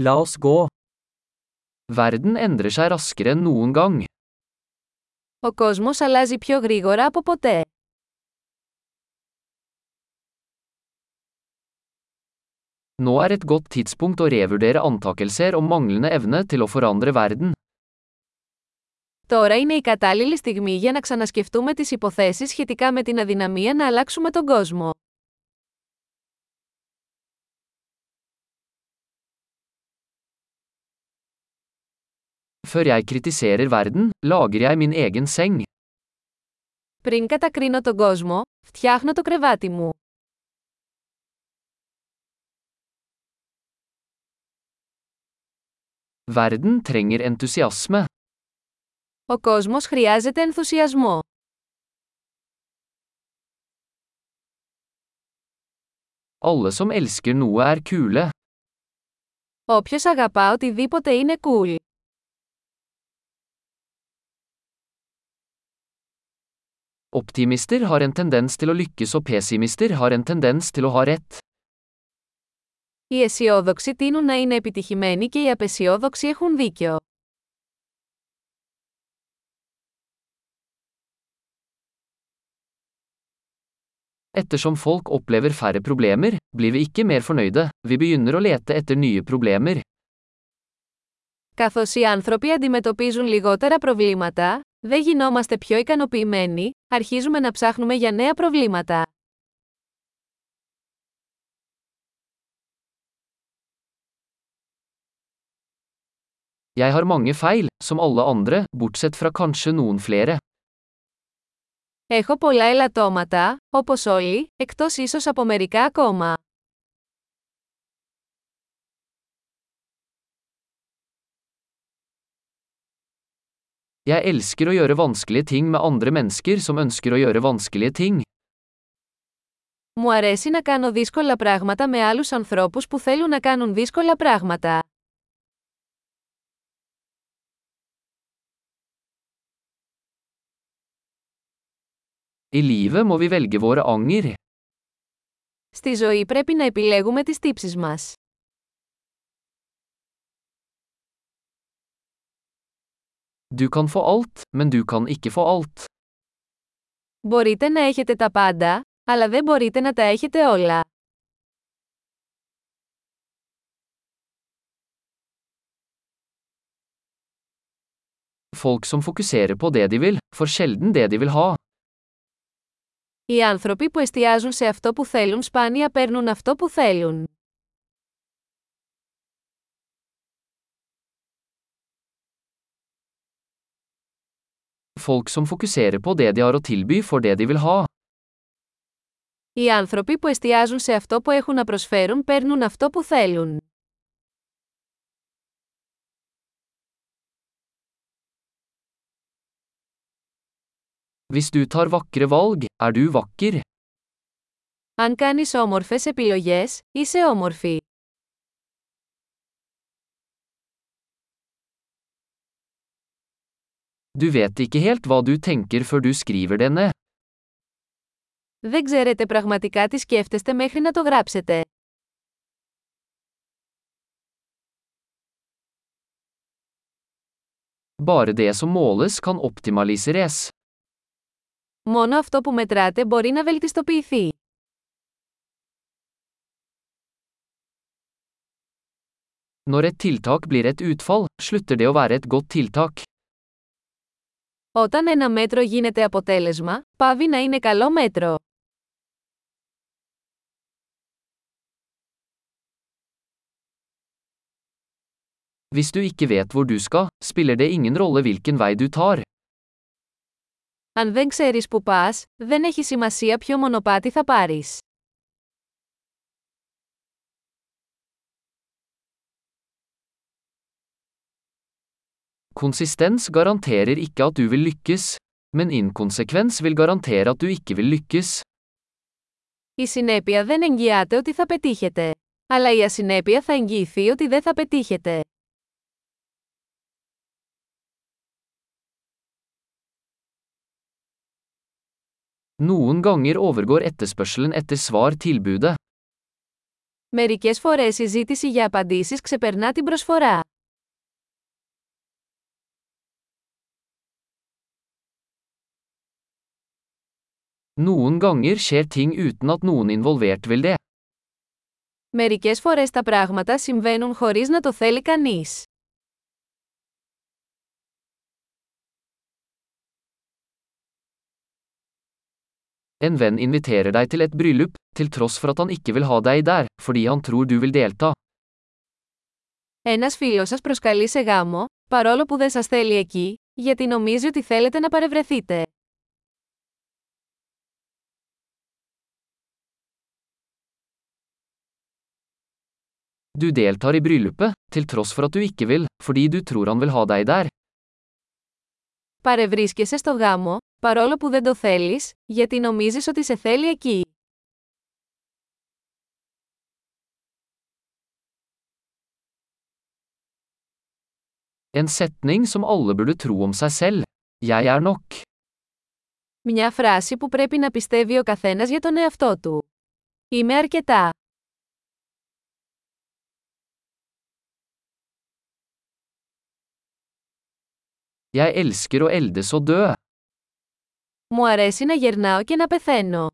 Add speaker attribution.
Speaker 1: La oss gå.
Speaker 2: Verden endrer seg raskere enn noen gang.
Speaker 3: Ο κόσμος αλλάζει πιο γρήγορα από ποτέ.
Speaker 2: Nå er et godt tidspunkt å revurdere antakelser om manglende evne til å forandre verden.
Speaker 3: Τώρα είναι η κατάλληλη στιγμή για να ξανασκεφτούμε τις υποθέσεις σχετικά με την αδυναμία να αλλάξουμε τον κόσμο.
Speaker 2: Før jeg kritiserer verden, lager jeg min egen seng.
Speaker 3: Πριν κατακρίνω τον κόσμο, φτιάχνω το κρεβάτι μου.
Speaker 2: Verden trenger entusiasme.
Speaker 3: Ο κόσμος χρειάζεται ενθουσιασμό.
Speaker 2: Alle som elsker noe er kule.
Speaker 3: Όποιος αγαπά οτιδήποτε είναι cool.
Speaker 2: Optimister har en tendens til å lykkes og pessimister har en tendens til å ha rett.
Speaker 3: Οι αισιόδοξοι τείνουν να είναι επιτυχημένοι και οι απεσιόδοξοι έχουν δίκιο.
Speaker 2: Ettersom folk opplever færre problemer, blir vi ikke mer fornøyde, vi begynner å lete etter nye problemer.
Speaker 3: Καθώς οι άνθρωποι αντιμετωπίζουν λιγότερα προβλήματα, δεν γινόμαστε πιο ικανοποιημένοι, αρχίζουμε να ψάχνουμε για νέα προβλήματα.
Speaker 2: Jeg har mange feil, som alle andre, bortsett fra kanskje noen flere.
Speaker 3: Έχω πολλά ελαττώματα, όπως όλοι, εκτός ίσως από μερικά ακόμα.
Speaker 2: Jeg elsker å gjøre vanskelige ting med andre mennesker som ønsker å gjøre vanskelige ting.
Speaker 3: Μου αρέσει να κάνω δύσκολα πράγματα με άλλους ανθρώπους που θέλουν να κάνουν δύσκολα πράγματα.
Speaker 2: I livet må vi velge våre anger.
Speaker 3: Στη ζωή πρέπει να επιλέγουμε τις τύψεις μας.
Speaker 2: Du kan få alt, men du kan ikke få alt.
Speaker 3: Μπορείτε να έχετε τα πάντα, αλλά δεν μπορείτε να τα έχετε όλα.
Speaker 2: Folk som fokuserer på det de vil, får sjelden det de vil ha.
Speaker 3: Οι άνθρωποι που εστιάζουν σε αυτό που θέλουν σπάνια παίρνουν αυτό που θέλουν.
Speaker 2: Folk som fokuserer på det de har å tilby, får det de vil ha.
Speaker 3: Οι άνθρωποι που εστιάζουν σε αυτό που έχουν να προσφέρουν παίρνουν αυτό που θέλουν.
Speaker 2: Hvis du tar vakre valg, er du vakker.
Speaker 3: Αν κάνεις όμορφες επιλογές, είσαι όμορφη.
Speaker 2: Du vet ikke helt hva du tenker før du skriver det ned.
Speaker 3: Δεν ξέρετε πραγματικά τι σκέφτεστε μέχρι να το γράψετε.
Speaker 2: Bare det som måles kan optimaliseres.
Speaker 3: Μόνο αυτό που μετράτε μπορεί να βελτιστοποιηθεί.
Speaker 2: Når et tiltak blir et utfall, slutter det å være et godt tiltak.
Speaker 3: Όταν ένα μέτρο γίνεται αποτέλεσμα, πάβει να είναι καλό μέτρο.
Speaker 2: Hvis du ikke vet hvor du skal, spiller det ingen rolle hvilken vei du tar.
Speaker 3: Αν δεν ξέρεις που πας, δεν έχει σημασία ποιο μονοπάτι θα πάρεις.
Speaker 2: Konsistens garanterer ikke at du vil lykkes, men inkonsekvens vil garantere at du ikke vil lykkes.
Speaker 3: Η συνέπεια δεν εγγυάται ότι θα πετύχετε. Αλλά η ασυνέπεια θα εγγυηθεί ότι δεν θα πετύχετε.
Speaker 2: Noen ganger overgår etterspørselen etter svar tilbudet.
Speaker 3: Μερικές φορές η ζήτηση για απαντήσεις ξεπερνά την προσφορά.
Speaker 2: Noen ganger skjer ting uten at noen involvert vil det.
Speaker 3: Μερικές φορές τα πράγματα συμβαίνουν χωρίς να το θέλει κανείς.
Speaker 2: En venn inviterer deg til et bryllup, til tross for at han ikke vil ha deg der, fordi han tror du vil delta.
Speaker 3: Ένας φίλος σας προσκαλεί σε γάμο, παρόλο που δεν σας θέλει εκεί, γιατί νομίζει ότι θέλετε να παρευρεθείτε.
Speaker 2: Du deltar i bryllupet, til tross for at du ikke vil, fordi du tror han vil ha deg der.
Speaker 3: Παρευρίσκεσαι στο γάμο, παρόλο που δεν το θέλεις, γιατί νομίζεις ότι σε θέλει εκεί.
Speaker 2: En setning som alle burde tro om seg selv. Jeg er nok.
Speaker 3: Μια φράση που πρέπει να πιστεύει ο καθένας για τον εαυτό του. Είμαι αρκετά.
Speaker 2: Jeg elsker å eldes og dø.
Speaker 3: Μου αρέσει να γερνάω και να πεθαίνω.